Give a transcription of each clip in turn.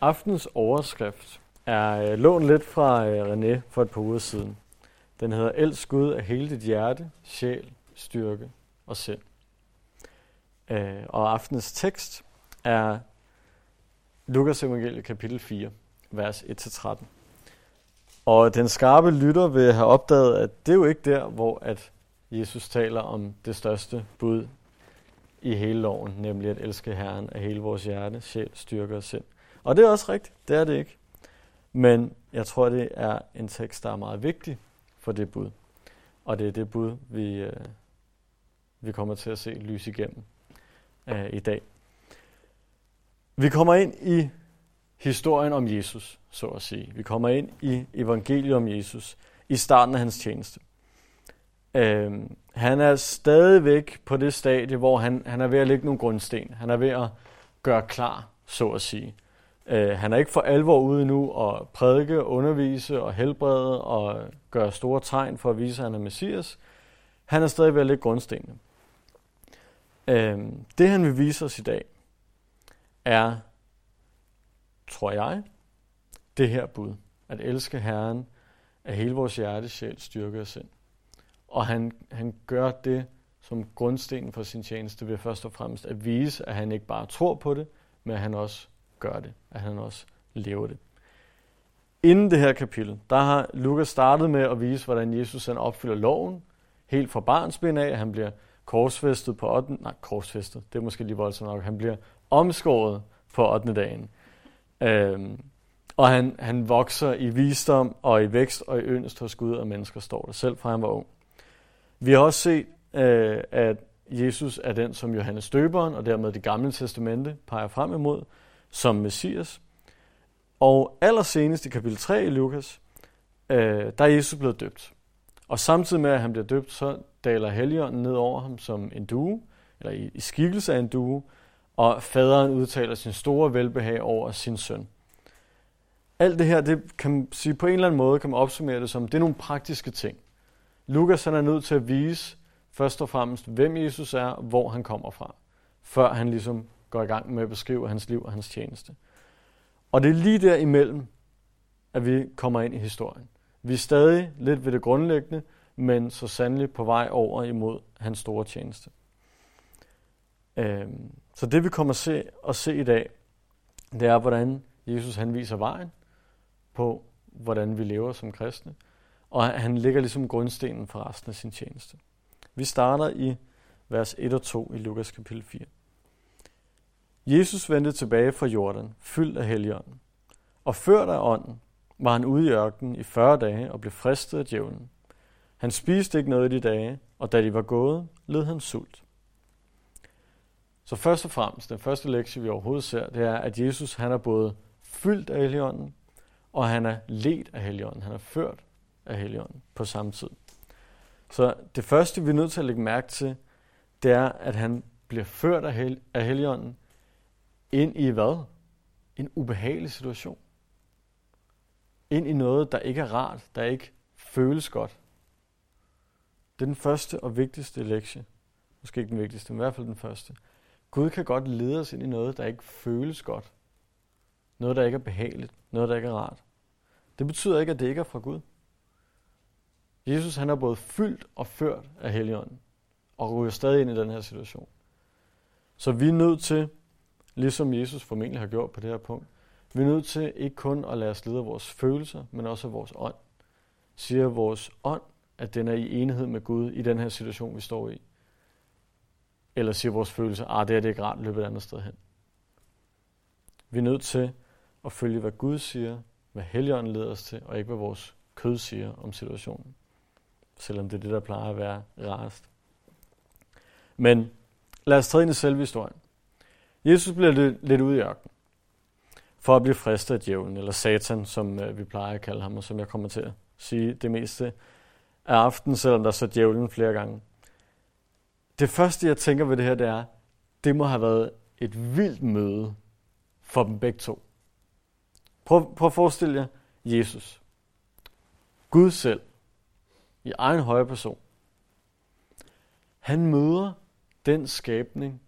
Aftens overskrift er øh, lånt lidt fra øh, René for et par uger siden. Den hedder Elsk Gud af hele dit hjerte, sjæl, styrke og sind. Øh, og aftens tekst er Lukas evangelie kapitel 4, vers 1-13. Og den skarpe lytter vil have opdaget, at det er jo ikke der, hvor at Jesus taler om det største bud i hele loven, nemlig at elske Herren af hele vores hjerte, sjæl, styrke og sind. Og det er også rigtigt, det er det ikke. Men jeg tror, det er en tekst, der er meget vigtig for det bud. Og det er det bud, vi, øh, vi kommer til at se lys igennem øh, i dag. Vi kommer ind i historien om Jesus, så at sige. Vi kommer ind i evangeliet om Jesus i starten af hans tjeneste. Øh, han er stadigvæk på det stadie, hvor han, han er ved at lægge nogle grundsten. Han er ved at gøre klar, så at sige. Øh, han er ikke for alvor ude nu at prædike, undervise og helbrede og gøre store tegn for at vise, at han er Messias. Han er stadig ved at lægge grundstenene. Øh, det han vil vise os i dag, er, tror jeg, det her bud. At elske Herren af hele vores hjerte, sjæl, styrke og sind. Og han, han gør det som grundstenen for sin tjeneste ved først og fremmest at vise, at han ikke bare tror på det, men at han også gør det, at han også lever det. Inden det her kapitel, der har Lukas startet med at vise, hvordan Jesus han opfylder loven, helt fra barnsben af, han bliver korsfæstet på 8. Nej, korsfæstet, det er måske lige voldsomt nok. Han bliver omskåret på 8. dagen. Øhm, og han, han vokser i visdom og i vækst og i yndest hos Gud og mennesker, står der selv fra han var ung. Vi har også set, øh, at Jesus er den, som Johannes Døberen og dermed det gamle testamente peger frem imod som Messias. Og allersenest i kapitel 3 i Lukas, øh, der er Jesus blevet døbt. Og samtidig med, at han bliver døbt, så daler Helligånden ned over ham som en due, eller i, i skikkelse af en due, og faderen udtaler sin store velbehag over sin søn. Alt det her, det kan man sige på en eller anden måde, kan man opsummere det som, det er nogle praktiske ting. Lukas han er nødt til at vise først og fremmest, hvem Jesus er, hvor han kommer fra, før han ligesom går i gang med at beskrive hans liv og hans tjeneste. Og det er lige der imellem, at vi kommer ind i historien. Vi er stadig lidt ved det grundlæggende, men så sandelig på vej over imod hans store tjeneste. Øhm, så det vi kommer at se, at se i dag, det er, hvordan Jesus han viser vejen på, hvordan vi lever som kristne. Og han ligger ligesom grundstenen for resten af sin tjeneste. Vi starter i vers 1 og 2 i Lukas kapitel 4. Jesus vendte tilbage fra Jordan, fyldt af helligånden. Og ført af ånden var han ude i ørkenen i 40 dage og blev fristet af djævlen. Han spiste ikke noget i de dage, og da de var gået, led han sult. Så først og fremmest, den første lektie, vi overhovedet ser, det er, at Jesus han er både fyldt af Helligånden, og han er let af Helligånden. Han er ført af Helligånden på samme tid. Så det første, vi er nødt til at lægge mærke til, det er, at han bliver ført af, hel- af Helligånden ind i hvad? En ubehagelig situation. Ind i noget, der ikke er rart, der ikke føles godt. Det er den første og vigtigste lektie. Måske ikke den vigtigste, men i hvert fald den første. Gud kan godt lede os ind i noget, der ikke føles godt. Noget, der ikke er behageligt. Noget, der ikke er rart. Det betyder ikke, at det ikke er fra Gud. Jesus han er både fyldt og ført af Helligånden, og ryger stadig ind i den her situation. Så vi er nødt til, ligesom Jesus formentlig har gjort på det her punkt, vi er nødt til ikke kun at lade os lede af vores følelser, men også af vores ånd. Siger vores ånd, at den er i enhed med Gud i den her situation, vi står i? Eller siger vores følelser, at ah, det er det ikke rart, løbe et andet sted hen? Vi er nødt til at følge, hvad Gud siger, hvad Helligånden leder os til, og ikke hvad vores kød siger om situationen. Selvom det er det, der plejer at være rarest. Men lad os træde ind i selve historien. Jesus bliver lidt, ud i ørkenen for at blive fristet af djævlen, eller satan, som øh, vi plejer at kalde ham, og som jeg kommer til at sige det meste af aftenen, selvom der er så djævlen flere gange. Det første, jeg tænker ved det her, det er, det må have været et vildt møde for dem begge to. Prøv, prøv at forestille jer Jesus. Gud selv. I egen høje person. Han møder den skabning,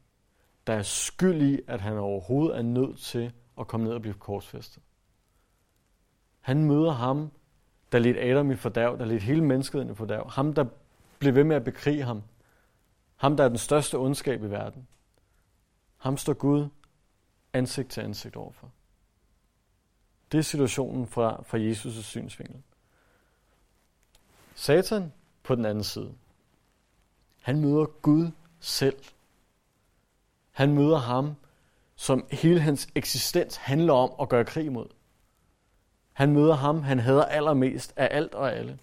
der er skyld i, at han overhovedet er nødt til at komme ned og blive korsfæstet. Han møder ham, der lidt Adam i fordærv, der lidt hele mennesket i fordærv. Ham, der blev ved med at bekrige ham. Ham, der er den største ondskab i verden. Ham står Gud ansigt til ansigt overfor. Det er situationen fra, fra Jesus' synsvinkel. Satan på den anden side. Han møder Gud selv. Han møder ham, som hele hans eksistens handler om at gøre krig mod. Han møder ham, han hader allermest af alt og alle.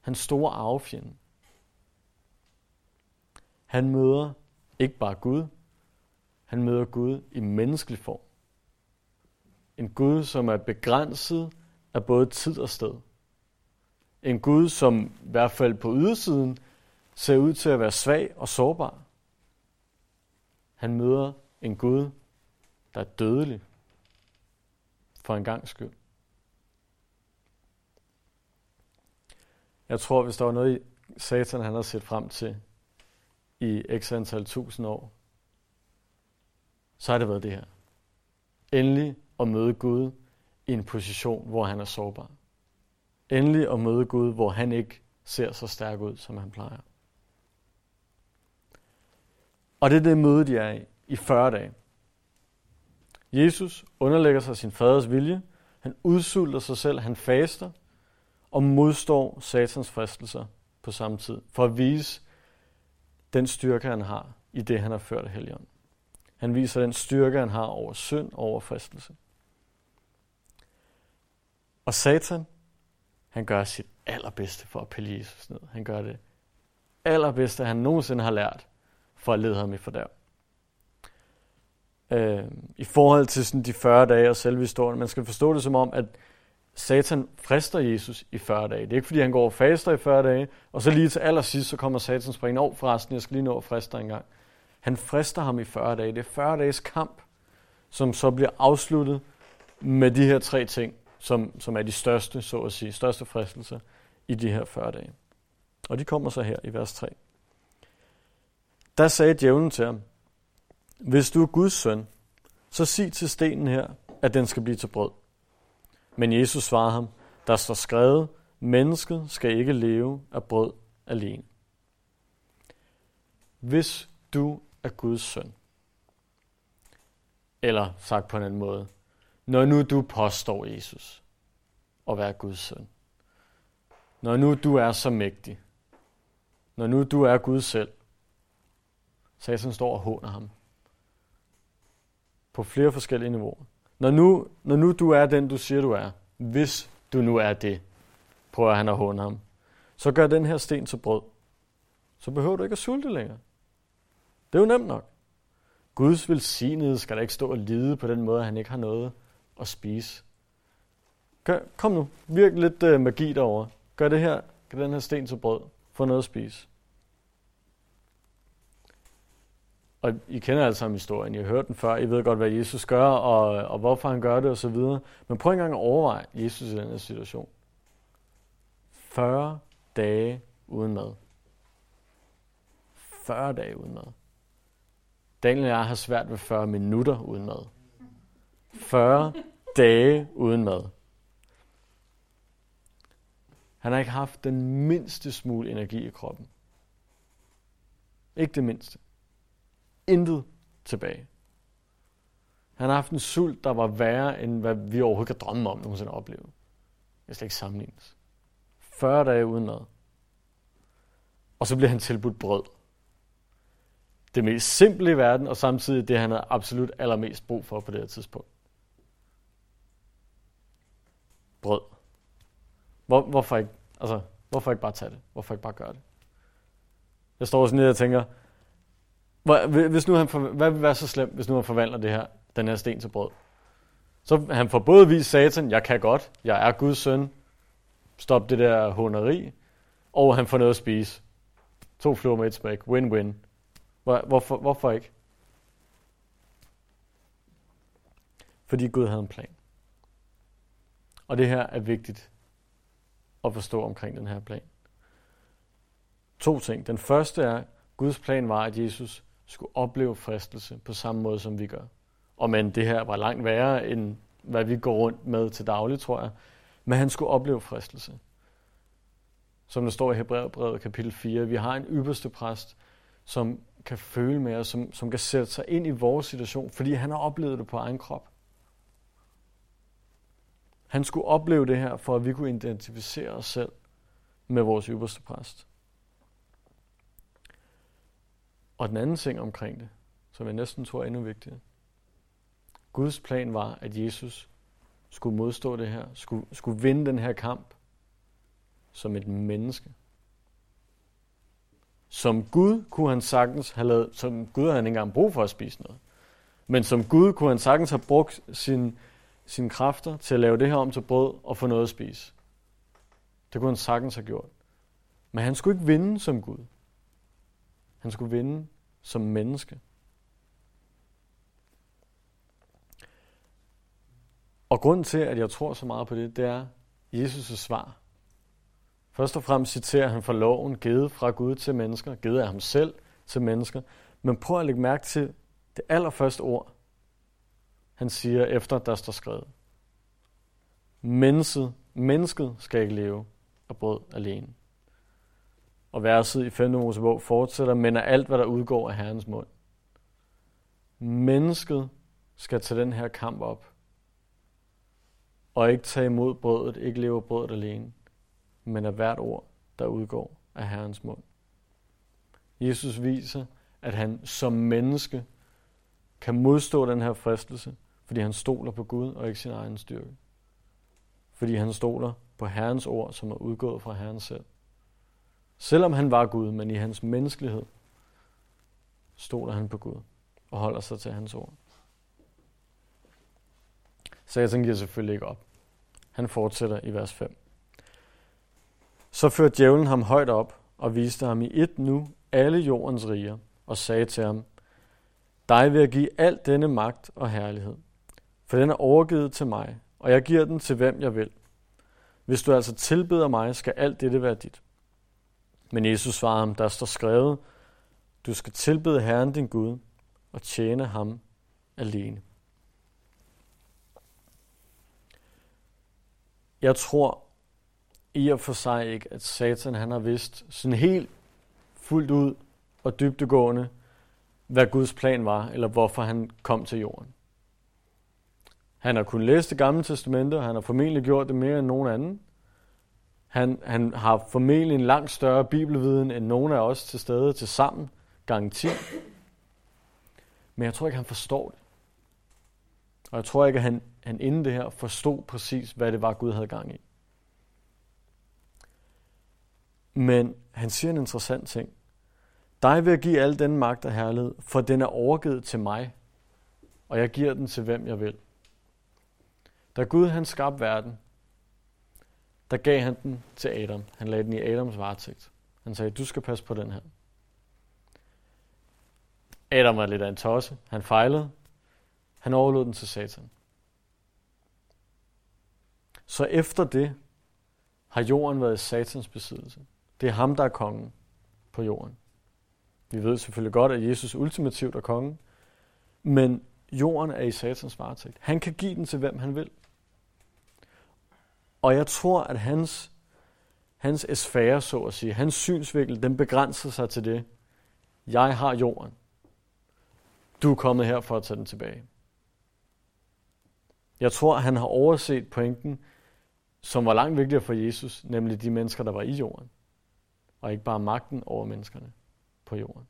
Hans store arvefjende. Han møder ikke bare Gud, han møder Gud i menneskelig form. En Gud, som er begrænset af både tid og sted. En Gud, som i hvert fald på ydersiden ser ud til at være svag og sårbar. Han møder en Gud, der er dødelig for en gang skyld. Jeg tror, hvis der var noget, Satan han har set frem til i x antal tusind år, så har det været det her. Endelig at møde Gud i en position, hvor han er sårbar. Endelig at møde Gud, hvor han ikke ser så stærk ud, som han plejer. Og det er det møde, de er i, i 40 dage. Jesus underlægger sig sin faders vilje. Han udsulter sig selv. Han faster og modstår satans fristelser på samme tid, for at vise den styrke, han har i det, han har ført af helgen. Han viser den styrke, han har over synd og over fristelse. Og Satan, han gør sit allerbedste for at pille Jesus ned. Han gør det allerbedste, han nogensinde har lært for at lede ham i fordærv. Øh, I forhold til sådan de 40 dage og selve historien, man skal forstå det som om, at Satan frister Jesus i 40 dage. Det er ikke, fordi han går og faster i 40 dage, og så lige til allersidst, så kommer Satan springende over forresten, jeg skal lige nå at friste en gang. Han frister ham i 40 dage. Det er 40 dages kamp, som så bliver afsluttet med de her tre ting, som, som er de største, så at sige, største fristelser i de her 40 dage. Og de kommer så her i vers 3. Der sagde djævlen til ham, hvis du er Guds søn, så sig til stenen her, at den skal blive til brød. Men Jesus svarede ham, der står skrevet, mennesket skal ikke leve af brød alene. Hvis du er Guds søn, eller sagt på en anden måde, når nu du påstår Jesus at være Guds søn, når nu du er så mægtig, når nu du er Gud selv, Satan står og håner ham på flere forskellige niveauer. Når nu, når nu du er den, du siger, du er, hvis du nu er det, prøver han at håne ham, så gør den her sten til brød. Så behøver du ikke at sulte længere. Det er jo nemt nok. Guds velsignede skal da ikke stå og lide på den måde, at han ikke har noget at spise. Gør, kom nu, virk lidt øh, magi derovre. Gør det her, gør den her sten til brød. Få noget at spise. Og I kender alle sammen historien, I har hørt den før, I ved godt, hvad Jesus gør, og, og hvorfor han gør det osv. Men prøv engang at overveje Jesus i den her situation. 40 dage uden mad. 40 dage uden mad. Daniel og jeg har svært ved 40 minutter uden mad. 40 dage uden mad. Han har ikke haft den mindste smule energi i kroppen. Ikke det mindste intet tilbage. Han har haft en sult, der var værre, end hvad vi overhovedet kan drømme om nogensinde at opleve. Jeg skal ikke sammenlignes. 40 dage uden noget. Og så bliver han tilbudt brød. Det mest simple i verden, og samtidig det, han har absolut allermest brug for på det her tidspunkt. Brød. Hvor, hvorfor, ikke, altså, hvorfor ikke bare tage det? Hvorfor ikke bare gøre det? Jeg står sådan lidt og tænker, hvis nu han for, hvad vil være så slemt, hvis nu han forvandler det her, den her sten til brød? Så han får både vist satan, jeg kan godt, jeg er Guds søn, stop det der honeri, og han får noget at spise. To fluer med et smæk, win-win. Hvor, hvorfor, hvorfor ikke? Fordi Gud havde en plan. Og det her er vigtigt at forstå omkring den her plan. To ting. Den første er, Guds plan var, at Jesus skulle opleve fristelse på samme måde, som vi gør. Og men det her var langt værre, end hvad vi går rundt med til daglig, tror jeg. Men han skulle opleve fristelse. Som der står i Hebræerbrevet kapitel 4, vi har en ypperste præst, som kan føle med os, som, som kan sætte sig ind i vores situation, fordi han har oplevet det på egen krop. Han skulle opleve det her, for at vi kunne identificere os selv med vores ypperste præst. Og den anden ting omkring det, som jeg næsten tror er endnu vigtigere. Guds plan var, at Jesus skulle modstå det her, skulle, skulle vinde den her kamp som et menneske. Som Gud kunne han sagtens have lavet, som Gud havde han ikke engang brug for at spise noget. Men som Gud kunne han sagtens have brugt sin, sine kræfter til at lave det her om til brød og få noget at spise. Det kunne han sagtens have gjort. Men han skulle ikke vinde som Gud. Han skulle vinde som menneske. Og grunden til, at jeg tror så meget på det, det er Jesus' svar. Først og fremmest citerer han fra loven, givet fra Gud til mennesker, givet af ham selv til mennesker. Men prøv at lægge mærke til det allerførste ord, han siger efter, der står skrevet. Mennesket, mennesket skal ikke leve af brød alene. Og verset i 5. Mosebog fortsætter, men er alt, hvad der udgår af Herrens mund. Mennesket skal tage den her kamp op. Og ikke tage imod brødet, ikke leve brødet alene, men af hvert ord, der udgår af Herrens mund. Jesus viser, at han som menneske kan modstå den her fristelse, fordi han stoler på Gud og ikke sin egen styrke. Fordi han stoler på Herrens ord, som er udgået fra Herren selv. Selvom han var Gud, men i hans menneskelighed, stoler han på Gud og holder sig til hans ord. Satan giver selvfølgelig ikke op. Han fortsætter i vers 5. Så førte djævlen ham højt op og viste ham i et nu alle jordens riger og sagde til ham, dig vil jeg give al denne magt og herlighed, for den er overgivet til mig, og jeg giver den til hvem jeg vil. Hvis du altså tilbeder mig, skal alt dette være dit. Men Jesus svarede ham, der står skrevet, du skal tilbede Herren din Gud og tjene ham alene. Jeg tror i og for sig ikke, at Satan han har vidst sådan helt fuldt ud og dybtegående, hvad Guds plan var, eller hvorfor han kom til jorden. Han har kunnet læse det gamle testamente, og han har formentlig gjort det mere end nogen anden. Han, han har formentlig en langt større bibelviden end nogen af os til stede til sammen, gang 10. Men jeg tror ikke, han forstår det. Og jeg tror ikke, at han, han inden det her forstod præcis, hvad det var, Gud havde gang i. Men han siger en interessant ting. Dig vil jeg give al den magt og herlighed, for den er overgivet til mig, og jeg giver den til hvem jeg vil. Da Gud han skabte verden, der gav han den til Adam. Han lagde den i Adams varetægt. Han sagde, du skal passe på den her. Adam var lidt af en tosse. Han fejlede. Han overlod den til Satan. Så efter det har jorden været i Satans besiddelse. Det er ham, der er kongen på jorden. Vi ved selvfølgelig godt, at Jesus ultimativt er kongen, men jorden er i satans varetægt. Han kan give den til hvem han vil. Og jeg tror, at hans, hans esfære, så at sige, hans synsvinkel, den begrænser sig til det. Jeg har jorden. Du er kommet her for at tage den tilbage. Jeg tror, at han har overset pointen, som var langt vigtigere for Jesus, nemlig de mennesker, der var i jorden. Og ikke bare magten over menneskerne på jorden.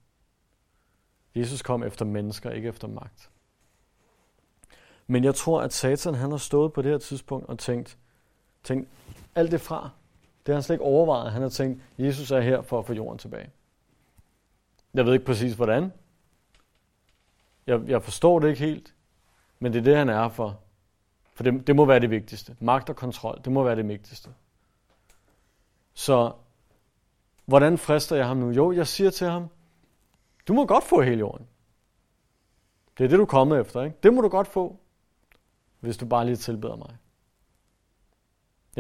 Jesus kom efter mennesker, ikke efter magt. Men jeg tror, at Satan han har stået på det her tidspunkt og tænkt, tænkt alt det fra. Det har han slet ikke overvejet. Han har tænkt, Jesus er her for at få jorden tilbage. Jeg ved ikke præcis hvordan. Jeg, jeg forstår det ikke helt. Men det er det, han er for. For det, det må være det vigtigste. Magt og kontrol, det må være det vigtigste. Så hvordan frister jeg ham nu? Jo, jeg siger til ham, du må godt få hele jorden. Det er det, du er kommet efter, ikke? Det må du godt få, hvis du bare lige tilbeder mig.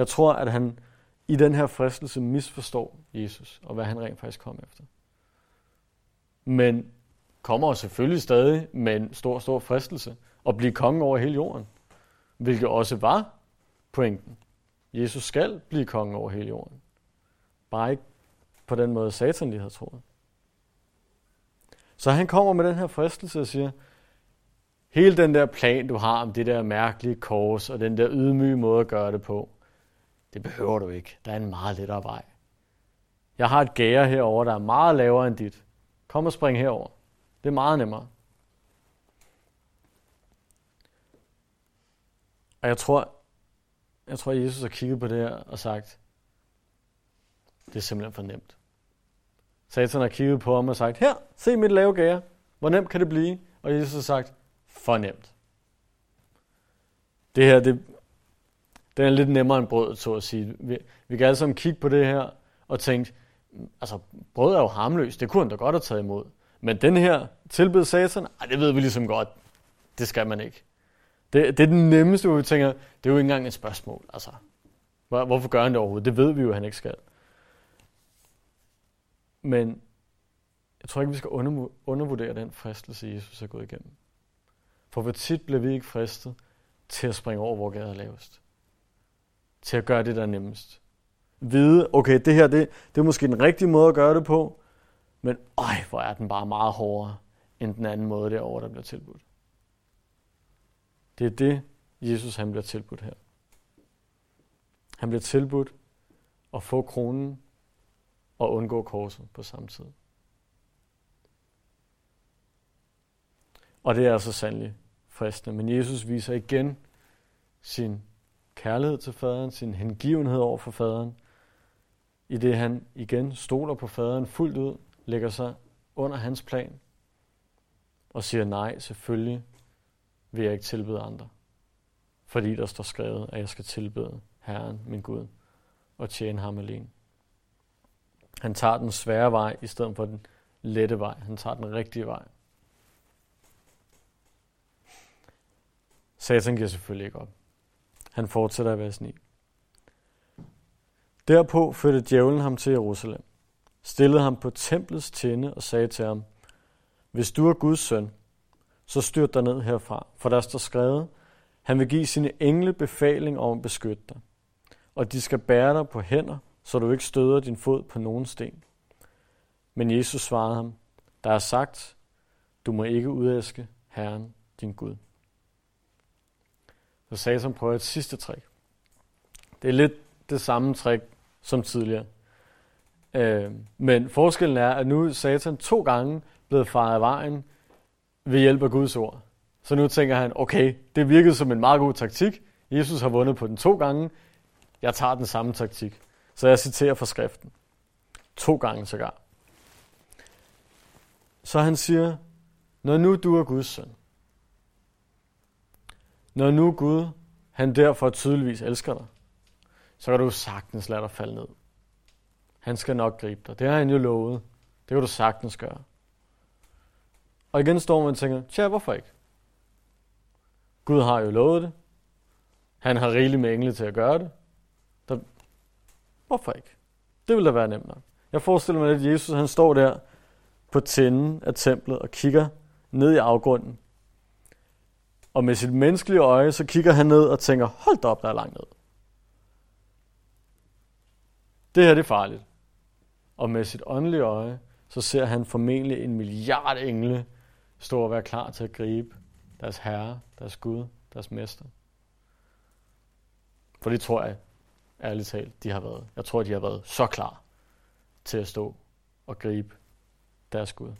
Jeg tror, at han i den her fristelse misforstår Jesus, og hvad han rent faktisk kom efter. Men kommer selvfølgelig stadig med en stor, stor fristelse at blive konge over hele jorden. Hvilket også var pointen. Jesus skal blive konge over hele jorden. Bare ikke på den måde, Satan lige havde troet. Så han kommer med den her fristelse og siger, hele den der plan, du har om det der mærkelige kors og den der ydmyge måde at gøre det på, det behøver du ikke. Der er en meget lettere vej. Jeg har et gære herover, der er meget lavere end dit. Kom og spring herover. Det er meget nemmere. Og jeg tror, jeg tror, Jesus har kigget på det her og sagt, det er simpelthen for nemt. Satan har kigget på ham og sagt, her, se mit lave gære. Hvor nemt kan det blive? Og Jesus har sagt, for nemt. Det her, det, den er lidt nemmere end brødet, så at sige. Vi, vi kan alle sammen kigge på det her og tænke, altså brød er jo harmløst, det kunne han da godt have taget imod. Men den her tilbed satan, ej, det ved vi ligesom godt, det skal man ikke. Det, det er den nemmeste, hvor vi tænker, det er jo ikke engang et spørgsmål. Altså, hvor, hvorfor gør han det overhovedet? Det ved vi jo, at han ikke skal. Men jeg tror ikke, vi skal undervurdere den fristelse, Jesus er gået igennem. For hvor tit bliver vi ikke fristet til at springe over, hvor gaden er lavest. Til at gøre det, der er nemmest. Vide, okay, det her, det, det er måske den rigtige måde at gøre det på, men øj, hvor er den bare meget hårdere end den anden måde derovre, der bliver tilbudt. Det er det, Jesus han bliver tilbudt her. Han bliver tilbudt at få kronen og undgå korset på samme tid. Og det er altså sandelig fristende. Men Jesus viser igen sin kærlighed til faderen, sin hengivenhed over for faderen, i det han igen stoler på faderen fuldt ud, lægger sig under hans plan og siger nej, selvfølgelig vil jeg ikke tilbede andre. Fordi der står skrevet, at jeg skal tilbede Herren, min Gud, og tjene ham alene. Han tager den svære vej i stedet for den lette vej. Han tager den rigtige vej. Satan giver selvfølgelig ikke op. Han fortsætter i vers 9. Derpå førte djævlen ham til Jerusalem, stillede ham på templets tinde og sagde til ham, Hvis du er Guds søn, så styrt dig ned herfra, for der står skrevet, han vil give sine engle befaling om at beskytte dig, og de skal bære dig på hænder, så du ikke støder din fod på nogen sten. Men Jesus svarede ham, der er sagt, du må ikke udæske Herren, din Gud. Så Satan prøver et sidste trick. Det er lidt det samme trick som tidligere. Øh, men forskellen er, at nu er Satan to gange blevet faret af vejen ved hjælp af Guds ord. Så nu tænker han, okay, det virkede som en meget god taktik. Jesus har vundet på den to gange. Jeg tager den samme taktik. Så jeg citerer fra skriften. To gange sågar. Så han siger, når nu du er Guds søn, når nu Gud, han derfor tydeligvis elsker dig, så kan du sagtens lade dig falde ned. Han skal nok gribe dig. Det har han jo lovet. Det kan du sagtens gøre. Og igen står man og tænker, tja, hvorfor ikke? Gud har jo lovet det. Han har rigeligt med engle til at gøre det. Der... Hvorfor ikke? Det ville da være nemt nok. Jeg forestiller mig, at Jesus han står der på tinden af templet og kigger ned i afgrunden. Og med sit menneskelige øje, så kigger han ned og tænker, hold da op, der er langt ned. Det her det er farligt. Og med sit åndelige øje, så ser han formentlig en milliard engle stå og være klar til at gribe deres herre, deres Gud, deres mester. For det tror jeg, ærligt talt, de har været. Jeg tror, de har været så klar til at stå og gribe deres Gud.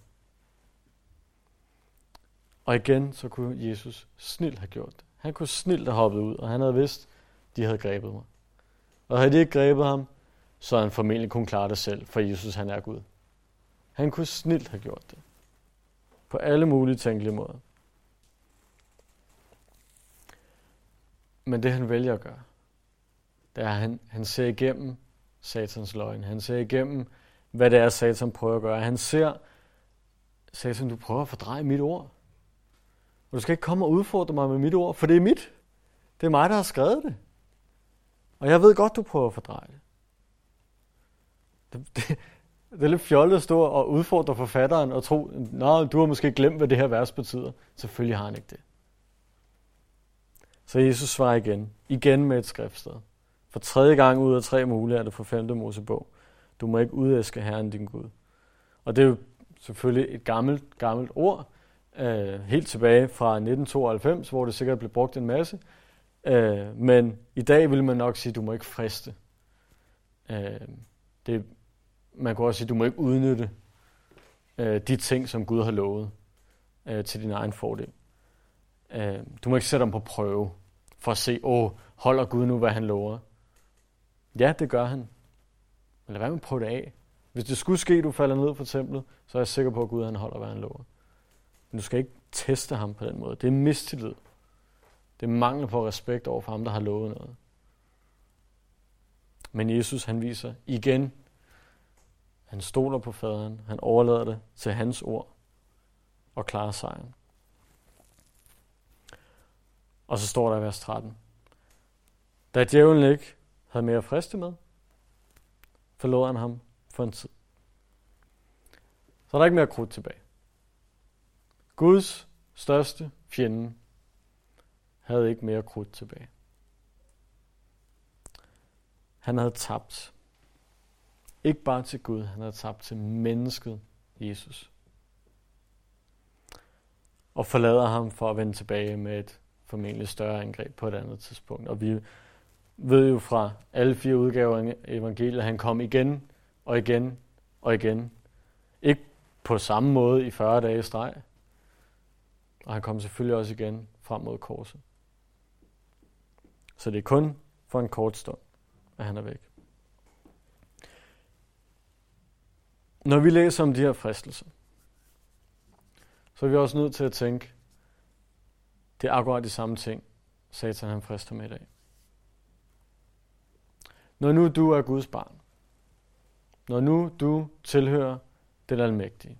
Og igen, så kunne Jesus snilt have gjort det. Han kunne snilt have hoppet ud, og han havde vidst, de havde grebet mig. Og havde de ikke grebet ham, så havde han formentlig kun klare det selv, for Jesus han er Gud. Han kunne snilt have gjort det. På alle mulige tænkelige måder. Men det han vælger at gøre, det er, at han, han ser igennem satans løgn. Han ser igennem, hvad det er, satan prøver at gøre. Han ser, Satan, du prøver at fordreje mit ord. Og du skal ikke komme og udfordre mig med mit ord, for det er mit. Det er mig, der har skrevet det. Og jeg ved godt, du prøver at fordreje det. Det, det, det er lidt fjollet at stå og udfordre forfatteren og tro, Nå, du har måske glemt, hvad det her vers betyder. Selvfølgelig har han ikke det. Så Jesus svarer igen. Igen med et skriftsted. For tredje gang ud af tre mulige er det for femte Mosebog. Du må ikke udæske Herren din Gud. Og det er jo selvfølgelig et gammelt, gammelt ord, øh, helt tilbage fra 1992, hvor det sikkert blev brugt en masse. Øh, men i dag vil man nok sige, at du må ikke friste. Øh, det, man kan også sige, at du må ikke udnytte øh, de ting, som Gud har lovet øh, til din egen fordel. Øh, du må ikke sætte dem på prøve for at se, åh, holder Gud nu, hvad han lover? Ja, det gør han. Men lad være med at prøve det af. Hvis det skulle ske, at du falder ned fra templet, så er jeg sikker på, at Gud han holder, hvad han lover. Men du skal ikke teste ham på den måde. Det er mistillid. Det er mangel på respekt over for ham, der har lovet noget. Men Jesus, han viser igen, han stoler på faderen, han overlader det til hans ord og klarer sejren. Og så står der i vers 13. Da djævlen ikke havde mere friste med, forlod han ham for en tid. Så er der ikke mere krudt tilbage. Guds største fjende havde ikke mere krudt tilbage. Han havde tabt. Ikke bare til Gud, han havde tabt til mennesket Jesus. Og forlader ham for at vende tilbage med et formentlig større angreb på et andet tidspunkt. Og vi ved jo fra alle fire udgaver af evangeliet, at han kom igen og igen og igen. Ikke på samme måde i 40 dage streg. Og han kom selvfølgelig også igen frem mod korset. Så det er kun for en kort stund, at han er væk. Når vi læser om de her fristelser, så er vi også nødt til at tænke, det er akkurat de samme ting, Satan han frister med i dag. Når nu du er Guds barn, når nu du tilhører den almægtige,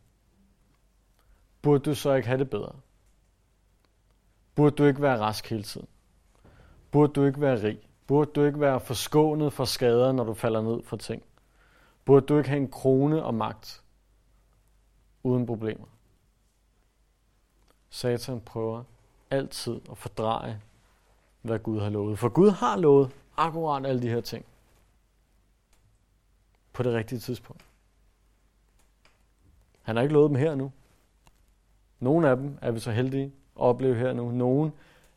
burde du så ikke have det bedre? Burde du ikke være rask hele tiden? Burde du ikke være rig? Burde du ikke være forskånet for skader, når du falder ned for ting? Burde du ikke have en krone og magt uden problemer? Satan prøver altid at fordreje, hvad Gud har lovet. For Gud har lovet akkurat alle de her ting på det rigtige tidspunkt. Han har ikke lovet dem her nu. Nogle af dem er vi så heldige opleve her nu. Nogen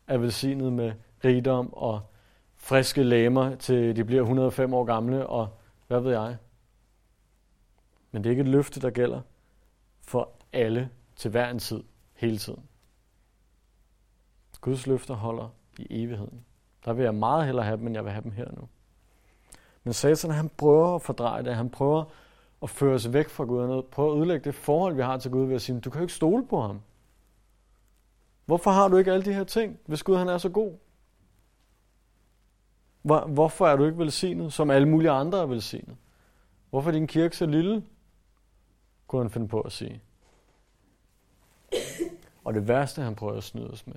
er velsignet med rigdom og friske læmer til de bliver 105 år gamle, og hvad ved jeg. Men det er ikke et løfte, der gælder for alle til hver en tid, hele tiden. Guds løfter holder i evigheden. Der vil jeg meget hellere have dem, end jeg vil have dem her nu. Men Satan, han prøver at fordreje det. Han prøver at føre os væk fra Gud. Han prøver at ødelægge det forhold, vi har til Gud ved at sige, du kan jo ikke stole på ham. Hvorfor har du ikke alle de her ting, hvis Gud han er så god? Hvor, hvorfor er du ikke velsignet, som alle mulige andre er velsignet? Hvorfor er din kirke så lille? Kunne han finde på at sige. Og det værste, han prøver at snyde os med,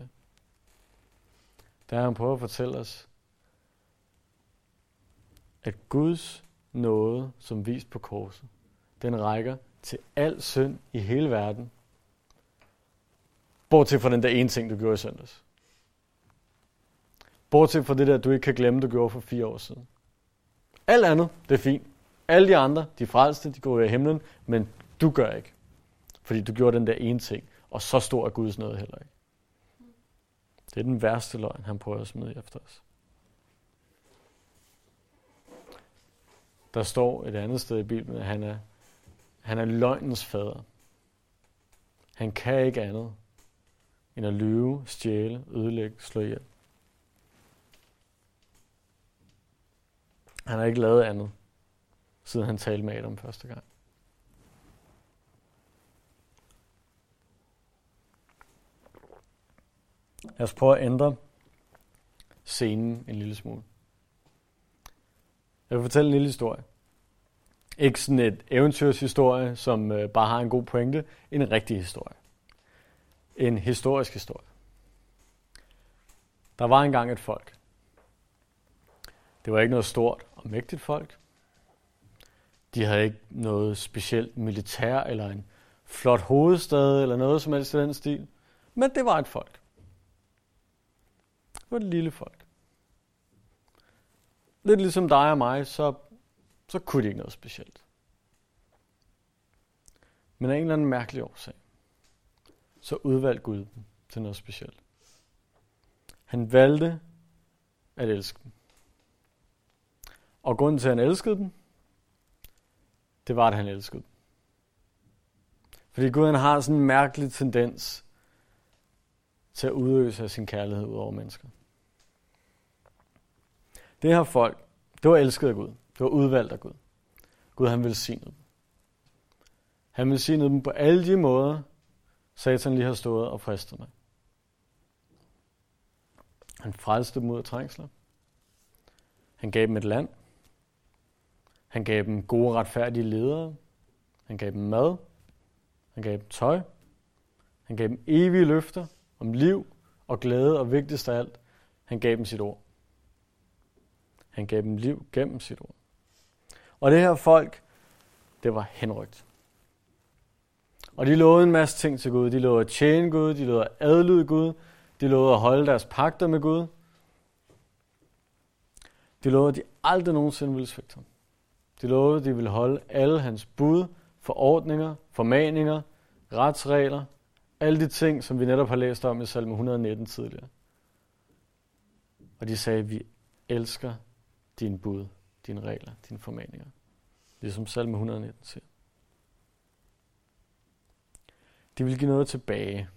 det er, at han prøver at fortælle os, at Guds nåde, som vist på korset, den rækker til al synd i hele verden, bortset fra den der ene ting, du gjorde i søndags. Bortset fra det der, du ikke kan glemme, du gjorde for fire år siden. Alt andet, det er fint. Alle de andre, de frelste, de går i himlen, men du gør ikke. Fordi du gjorde den der ene ting, og så stor er Guds nåde heller ikke. Det er den værste løgn, han prøver at smide efter os. Der står et andet sted i Bibelen, at han er, han er løgnens fader. Han kan ikke andet end at lyve, stjæle, ødelægge, slå ihjel. Han har ikke lavet andet, siden han talte med Adam første gang. Lad os prøve at ændre scenen en lille smule. Jeg vil fortælle en lille historie. Ikke sådan et eventyrshistorie, som øh, bare har en god pointe. En rigtig historie. En historisk historie. Der var engang et folk. Det var ikke noget stort og mægtigt folk. De havde ikke noget specielt militær eller en flot hovedstad eller noget som helst i den stil. Men det var et folk. Det var et lille folk. Lidt ligesom dig og mig, så, så kunne de ikke noget specielt. Men af en eller anden mærkelig årsag, så udvalgte Gud dem til noget specielt. Han valgte at elske dem. Og grunden til, at han elskede dem, det var, at han elskede dem. Fordi Gud han har sådan en mærkelig tendens til at udøse sin kærlighed ud over mennesker. Det her folk, det var elsket af Gud. Det var udvalgt af Gud. Gud han velsignede dem. Han velsignede dem på alle de måder, Satan lige har stået og fristet mig. Han frelste dem ud af trængsler. Han gav dem et land. Han gav dem gode, retfærdige ledere. Han gav dem mad. Han gav dem tøj. Han gav dem evige løfter om liv og glæde, og vigtigst af alt, han gav dem sit ord. Han gav dem liv gennem sit ord. Og det her folk, det var henrygt. Og de lovede en masse ting til Gud. De lovede at tjene Gud, de lovede at adlyde Gud, de lovede at holde deres pagter med Gud. De lovede, at de aldrig nogensinde ville svigte ham. De lovede, at de ville holde alle hans bud, forordninger, formaninger, retsregler, alle de ting, som vi netop har læst om i salme 119 tidligere. Og de sagde, at vi elsker din bud, dine regler, dine formaninger. Ligesom salme 119 siger. De ville give noget tilbage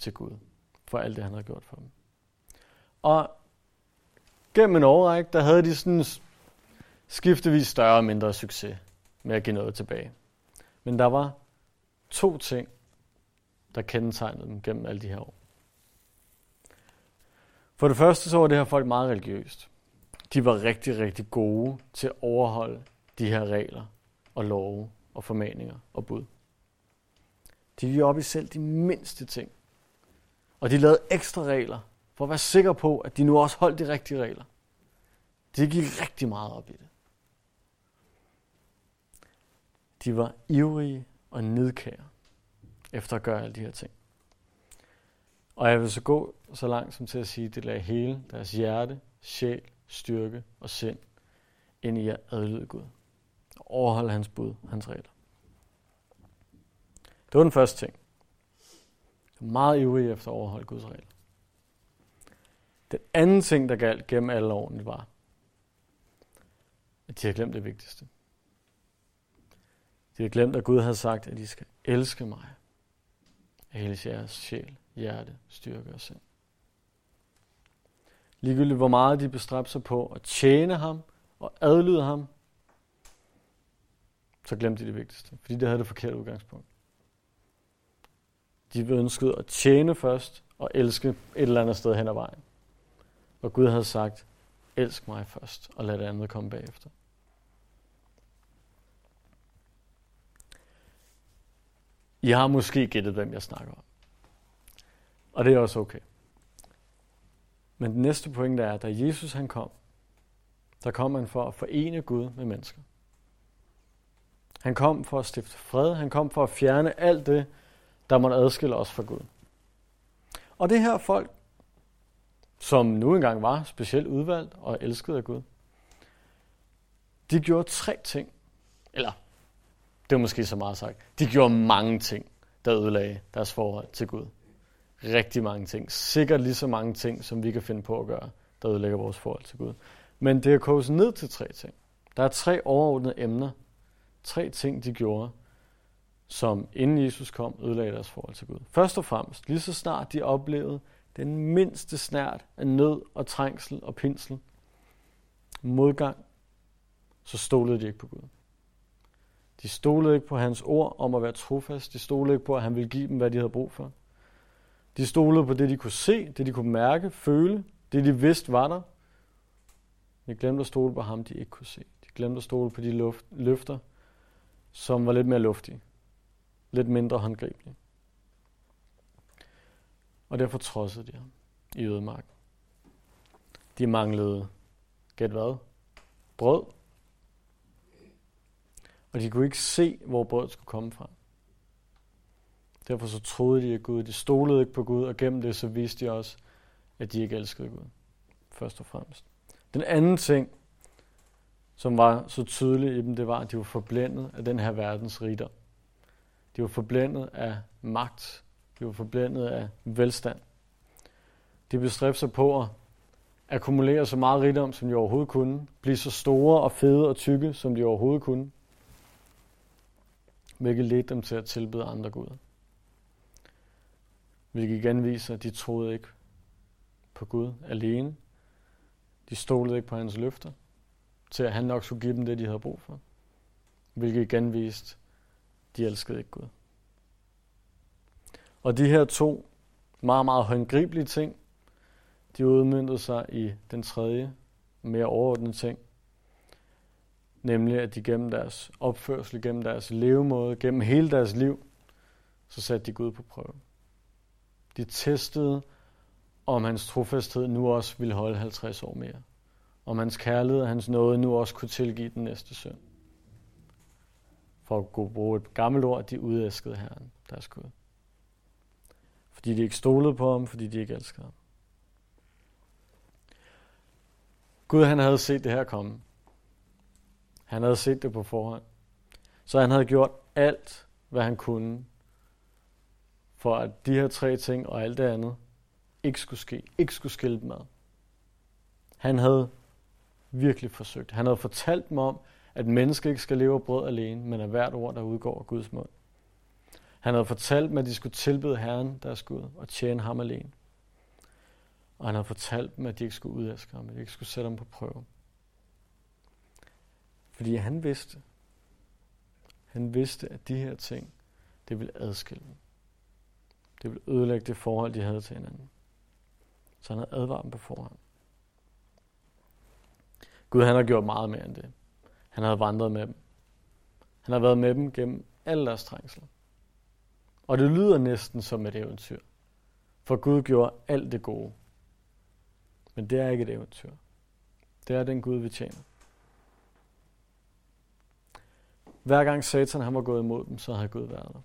til Gud for alt det, han havde gjort for dem. Og gennem en overrække, der havde de sådan skiftevis større og mindre succes med at give noget tilbage. Men der var to ting, der kendetegnede dem gennem alle de her år. For det første så var det her folk meget religiøst. De var rigtig, rigtig gode til at overholde de her regler og love og formaninger og bud. De gik op i selv de mindste ting. Og de lavede ekstra regler, for at være sikre på, at de nu også holdt de rigtige regler. De gik rigtig meget op i det. De var ivrige og nedkære efter at gøre alle de her ting. Og jeg vil så gå så langt som til at sige, at det lagde hele deres hjerte, sjæl, styrke og sind ind i at adlyde Gud. Og overholde hans bud, hans regler. Det var den første ting. Meget ivrig efter at overholde Guds regler. Den anden ting, der galt gennem alle årene, var, at de har glemt det vigtigste. De har glemt, at Gud havde sagt, at de skal elske mig af hele jeres sjæl, hjerte, styrke og sind. Ligegyldigt hvor meget de bestræbte sig på at tjene ham og adlyde ham, så glemte de det vigtigste, fordi det havde det forkerte udgangspunkt. De ønskede at tjene først og elske et eller andet sted hen ad vejen. Og Gud havde sagt, elsk mig først, og lad det andet komme bagefter. I har måske gættet, hvem jeg snakker om. Og det er også okay. Men den næste pointe er, at da Jesus han kom, der kom han for at forene Gud med mennesker. Han kom for at stifte fred. Han kom for at fjerne alt det, der måtte adskille os fra Gud. Og det her folk, som nu engang var specielt udvalgt og elsket af Gud, de gjorde tre ting. Eller, det er måske så meget sagt. De gjorde mange ting, der ødelagde deres forhold til Gud. Rigtig mange ting. Sikkert lige så mange ting, som vi kan finde på at gøre, der ødelægger vores forhold til Gud. Men det er kogt ned til tre ting. Der er tre overordnede emner. Tre ting, de gjorde, som inden Jesus kom, ødelagde deres forhold til Gud. Først og fremmest, lige så snart de oplevede den mindste snært af nød og trængsel og pinsel, modgang, så stolede de ikke på Gud. De stolede ikke på hans ord om at være trofast. De stolede ikke på, at han ville give dem, hvad de havde brug for. De stolede på det, de kunne se, det de kunne mærke, føle, det de vidste var der. De glemte at stole på ham, de ikke kunne se. De glemte at stole på de luft, løfter, som var lidt mere luftige lidt mindre håndgribelig. Og derfor trodsede de ham i ødemarken. De manglede, gæt hvad? Brød. Og de kunne ikke se, hvor brødet skulle komme fra. Derfor så troede de, at Gud, de stolede ikke på Gud, og gennem det så viste de også, at de ikke elskede Gud. Først og fremmest. Den anden ting, som var så tydelig i dem, det var, at de var forblændet af den her verdens rigdom. De var forblændet af magt. De var forblændet af velstand. De bestræbte sig på at akkumulere så meget rigdom, som de overhovedet kunne. Blive så store og fede og tykke, som de overhovedet kunne. Hvilket ledte dem til at tilbede andre guder. Hvilket igen viser, at de troede ikke på Gud alene. De stolede ikke på hans løfter, til at han nok skulle give dem det, de havde brug for. Hvilket igen viste, de elskede ikke Gud. Og de her to meget, meget håndgribelige ting, de udmyndede sig i den tredje, mere overordnede ting. Nemlig, at de gennem deres opførsel, gennem deres levemåde, gennem hele deres liv, så satte de Gud på prøve. De testede, om hans trofasthed nu også ville holde 50 år mere. Om hans kærlighed og hans nåde nu også kunne tilgive den næste søn. For at kunne bruge et gammelt ord, de udæskede Herren, deres Gud. Fordi de ikke stolede på ham, fordi de ikke elskede ham. Gud han havde set det her komme. Han havde set det på forhånd. Så han havde gjort alt, hvad han kunne, for at de her tre ting og alt det andet ikke skulle ske, ikke skulle skille dem ad. Han havde virkelig forsøgt. Han havde fortalt dem om, at mennesket ikke skal leve af brød alene, men af hvert ord, der udgår af Guds mund. Han havde fortalt dem, at de skulle tilbede Herren, deres Gud, og tjene ham alene. Og han havde fortalt dem, at de ikke skulle udæske ham, at de ikke skulle sætte ham på prøve. Fordi han vidste, han vidste, at de her ting, det ville adskille dem. Det ville ødelægge det forhold, de havde til hinanden. Så han havde advaret dem på forhånd. Gud han har gjort meget mere end det. Han har vandret med dem. Han har været med dem gennem alle deres trængsler. Og det lyder næsten som et eventyr. For Gud gjorde alt det gode. Men det er ikke et eventyr. Det er den Gud, vi tjener. Hver gang Satan han var gået imod dem, så havde Gud været der.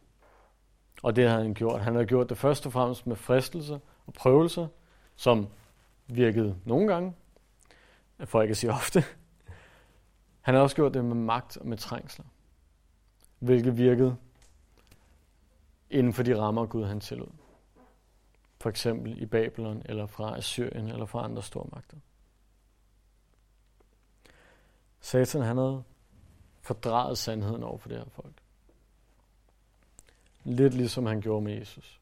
Og det havde han gjort. Han havde gjort det først og fremmest med fristelser og prøvelser, som virkede nogle gange, for ikke at sige ofte. Han har også gjort det med magt og med trængsler, hvilket virkede inden for de rammer, Gud han tillod. For eksempel i Babylon, eller fra Assyrien, eller fra andre stormagter. Satan han havde fordrejet sandheden over for det her folk. Lidt ligesom han gjorde med Jesus.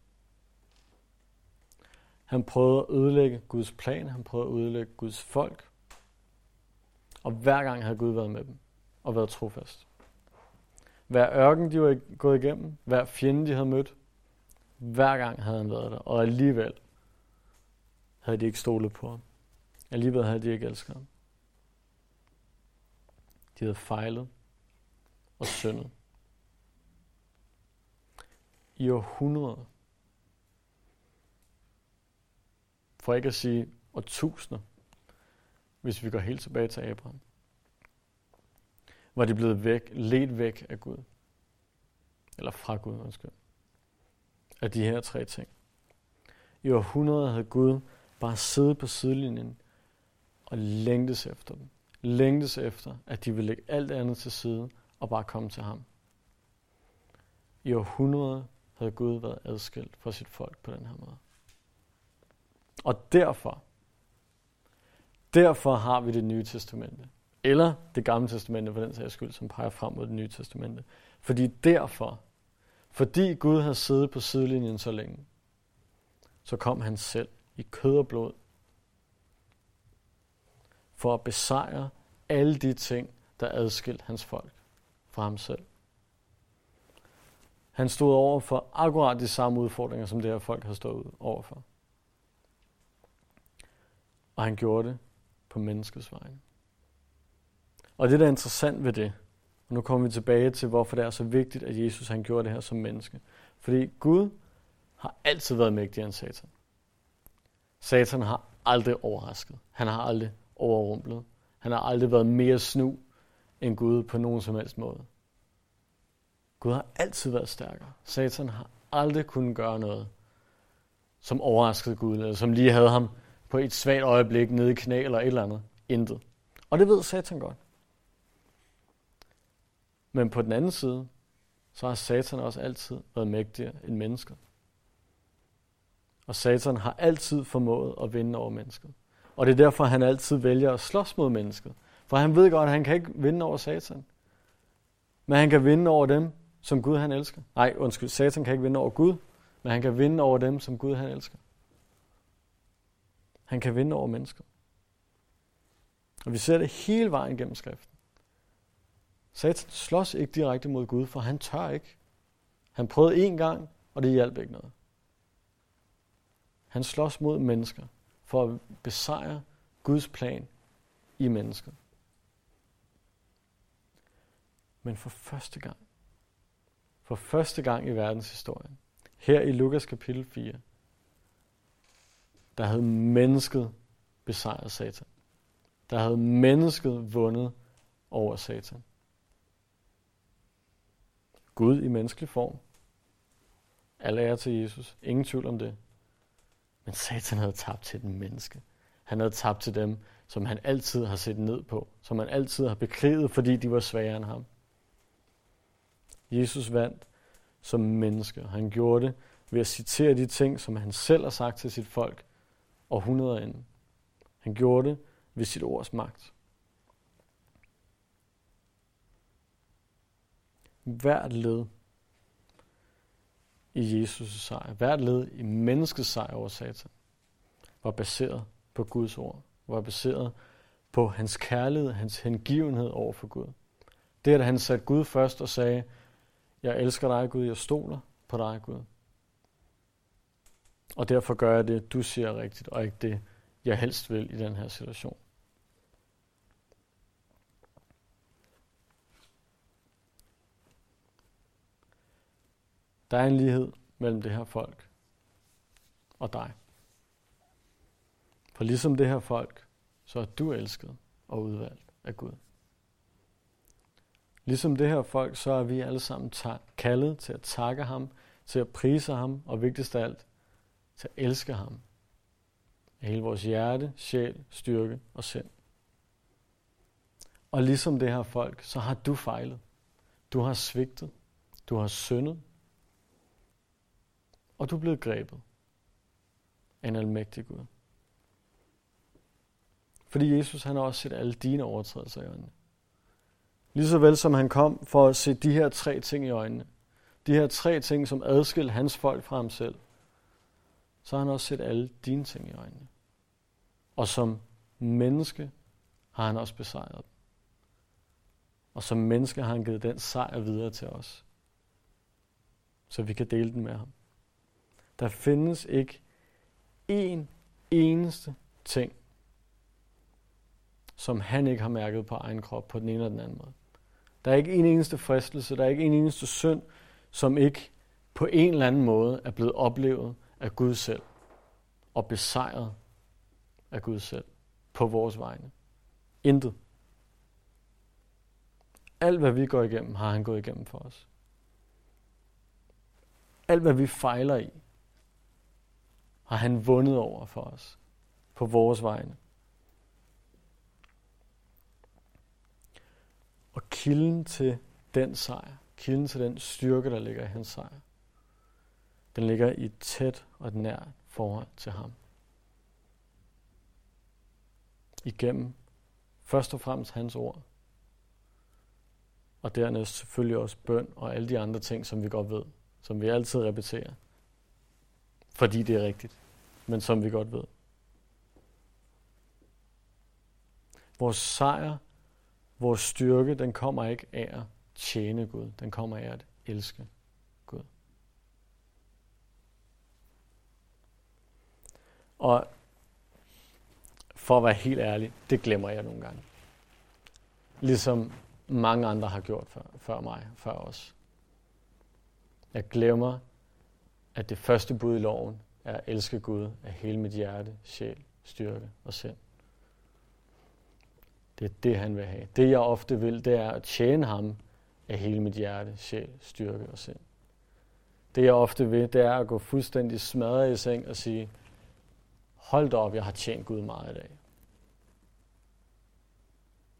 Han prøvede at ødelægge Guds plan, han prøvede at ødelægge Guds folk. Og hver gang havde Gud været med dem og været trofast. Hver ørken, de var gået igennem, hver fjende, de havde mødt, hver gang havde han været der. Og alligevel havde de ikke stolet på ham. Alligevel havde de ikke elsket ham. De havde fejlet og syndet. I århundreder. For ikke at sige årtusinder, hvis vi går helt tilbage til Abraham. Var de blevet væk, let væk af Gud. Eller fra Gud, undskyld. Af de her tre ting. I århundreder havde Gud bare siddet på sidelinjen og længtes efter dem. Længtes efter, at de ville lægge alt andet til side og bare komme til ham. I århundreder havde Gud været adskilt fra sit folk på den her måde. Og derfor, derfor har vi det nye testamente. Eller det gamle testamente, for den sags skyld, som peger frem mod det nye testamente. Fordi derfor, fordi Gud har siddet på sidelinjen så længe, så kom han selv i kød og blod for at besejre alle de ting, der adskilte hans folk fra ham selv. Han stod over for akkurat de samme udfordringer, som det her folk har stået over for. Og han gjorde det på menneskets vegne. Og det, der er interessant ved det, og nu kommer vi tilbage til, hvorfor det er så vigtigt, at Jesus han gjorde det her som menneske. Fordi Gud har altid været mægtigere end Satan. Satan har aldrig overrasket. Han har aldrig overrumplet. Han har aldrig været mere snu end Gud på nogen som helst måde. Gud har altid været stærkere. Satan har aldrig kunnet gøre noget, som overraskede Gud, eller som lige havde ham på et svagt øjeblik nede i knæ eller et eller andet. Intet. Og det ved Satan godt. Men på den anden side, så har Satan også altid været mægtigere end mennesket. Og Satan har altid formået at vinde over mennesket. Og det er derfor, han altid vælger at slås mod mennesket. For han ved godt, at han kan ikke vinde over Satan. Men han kan vinde over dem, som Gud han elsker. Nej, undskyld, Satan kan ikke vinde over Gud, men han kan vinde over dem, som Gud han elsker. Han kan vinde over mennesker. Og vi ser det hele vejen gennem skriften. Satan slås ikke direkte mod Gud, for han tør ikke. Han prøvede én gang, og det hjalp ikke noget. Han slås mod mennesker for at besejre Guds plan i mennesket. Men for første gang, for første gang i verdenshistorien, her i Lukas kapitel 4, der havde mennesket besejret Satan. Der havde mennesket vundet over Satan. Gud i menneskelig form. Alle er til Jesus. Ingen tvivl om det. Men Satan havde tabt til den menneske. Han havde tabt til dem, som han altid har set ned på. Som han altid har beklædet, fordi de var svagere end ham. Jesus vandt som menneske. Han gjorde det ved at citere de ting, som han selv har sagt til sit folk århundreder inden. Han gjorde det ved sit ords magt. Hvert led i Jesus' sejr, hvert led i menneskets sejr over Satan, var baseret på Guds ord, var baseret på hans kærlighed, hans hengivenhed over for Gud. Det, at han satte Gud først og sagde, jeg elsker dig, Gud, jeg stoler på dig, Gud. Og derfor gør jeg det, du siger rigtigt, og ikke det, jeg helst vil i den her situation. Der er en lighed mellem det her folk og dig. For ligesom det her folk, så er du elsket og udvalgt af Gud. Ligesom det her folk, så er vi alle sammen kaldet til at takke ham, til at prise ham, og vigtigst af alt, til at elske ham. Af hele vores hjerte, sjæl, styrke og sind. Og ligesom det her folk, så har du fejlet. Du har svigtet. Du har syndet. Og du er blevet grebet af en almægtig Gud. Fordi Jesus han har også set alle dine overtrædelser i øjnene. Ligeså vel som han kom for at se de her tre ting i øjnene. De her tre ting, som adskilte hans folk fra ham selv. Så har han også set alle dine ting i øjnene. Og som menneske har han også besejret dem. Og som menneske har han givet den sejr videre til os. Så vi kan dele den med ham. Der findes ikke én eneste ting, som han ikke har mærket på egen krop på den ene eller den anden måde. Der er ikke en eneste fristelse, der er ikke en eneste synd, som ikke på en eller anden måde er blevet oplevet af Gud selv og besejret af Gud selv på vores vegne. Intet. Alt hvad vi går igennem, har han gået igennem for os. Alt hvad vi fejler i, har han vundet over for os på vores vegne. Og kilden til den sejr, kilden til den styrke, der ligger i hans sejr, den ligger i et tæt og et nært forhold til ham. Igennem først og fremmest hans ord, og dernæst selvfølgelig også bøn og alle de andre ting, som vi godt ved, som vi altid repeterer, fordi det er rigtigt, men som vi godt ved. Vores sejr Vores styrke, den kommer ikke af at tjene Gud. Den kommer af at elske Gud. Og for at være helt ærlig, det glemmer jeg nogle gange. Ligesom mange andre har gjort før, før mig, før os. Jeg glemmer, at det første bud i loven er at elske Gud af hele mit hjerte, sjæl, styrke og sind. Det er det, han vil have. Det, jeg ofte vil, det er at tjene ham af hele mit hjerte, sjæl, styrke og sind. Det jeg ofte vil, det er at gå fuldstændig smadret i seng og sige, hold da op, jeg har tjent Gud meget i dag.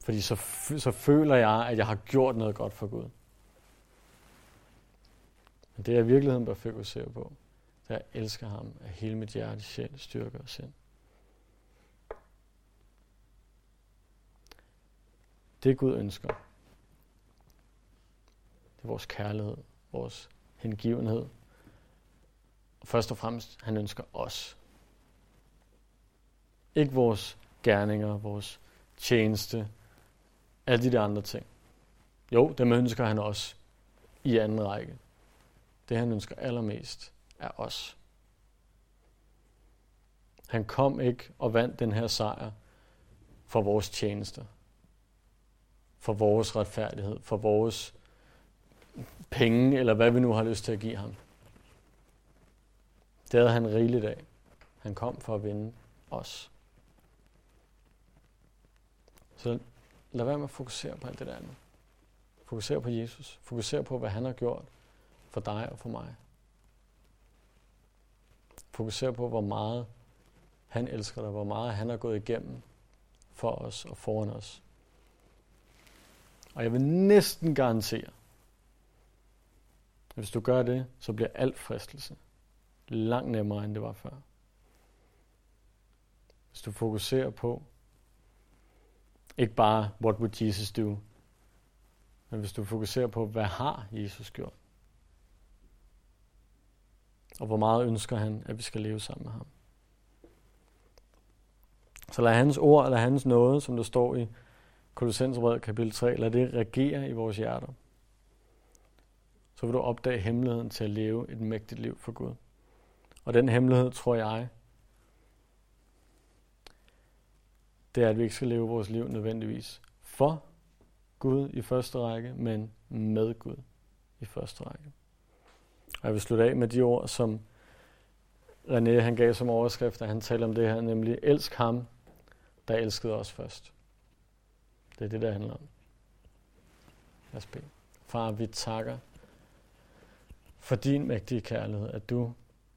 Fordi så, så føler jeg, at jeg har gjort noget godt for Gud. Men det jeg i virkeligheden bør fokusere på, det er at elske ham af hele mit hjerte, sjæl, styrke og sind. Det Gud ønsker, det er vores kærlighed, vores hengivenhed. Og først og fremmest, han ønsker os. Ikke vores gerninger, vores tjeneste, alle de der andre ting. Jo, dem ønsker han også i anden række. Det han ønsker allermest er os. Han kom ikke og vandt den her sejr for vores tjenester, for vores retfærdighed, for vores penge, eller hvad vi nu har lyst til at give ham. Det havde han rigeligt af. Han kom for at vinde os. Så lad være med at fokusere på alt det der andet. Fokuser på Jesus. Fokuser på, hvad han har gjort for dig og for mig. Fokuser på, hvor meget han elsker dig, hvor meget han har gået igennem for os og foran os. Og jeg vil næsten garantere, at hvis du gør det, så bliver alt fristelse langt nemmere, end det var før. Hvis du fokuserer på, ikke bare, what would Jesus do? Men hvis du fokuserer på, hvad har Jesus gjort? Og hvor meget ønsker han, at vi skal leve sammen med ham? Så lad hans ord, eller hans nåde, som der står i Kolossensbrevet kapitel 3, lad det regere i vores hjerter. Så vil du opdage hemmeligheden til at leve et mægtigt liv for Gud. Og den hemmelighed, tror jeg, det er, at vi ikke skal leve vores liv nødvendigvis for Gud i første række, men med Gud i første række. Og jeg vil slutte af med de ord, som René han gav som overskrift, at han taler om det her, nemlig elsk ham, der elskede os først. Det er det, der handler om. Lad os bede. Far, vi takker for din mægtige kærlighed, at du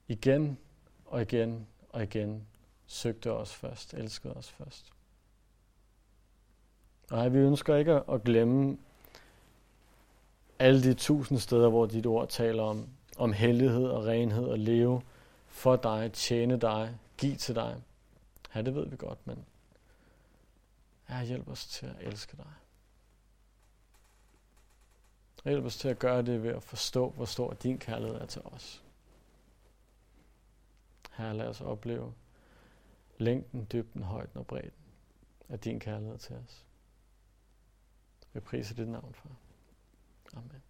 igen og igen og igen søgte os først, elskede os først. Nej, vi ønsker ikke at glemme alle de tusind steder, hvor dit ord taler om, om hellighed og renhed og leve for dig, tjene dig, give til dig. Ja, det ved vi godt, men ja, hjælp os til at elske dig. Hjælp os til at gøre det ved at forstå, hvor stor din kærlighed er til os. Her lad os opleve længden, dybden, højden og bredden af din kærlighed til os. Jeg priser dit navn, far. Amen.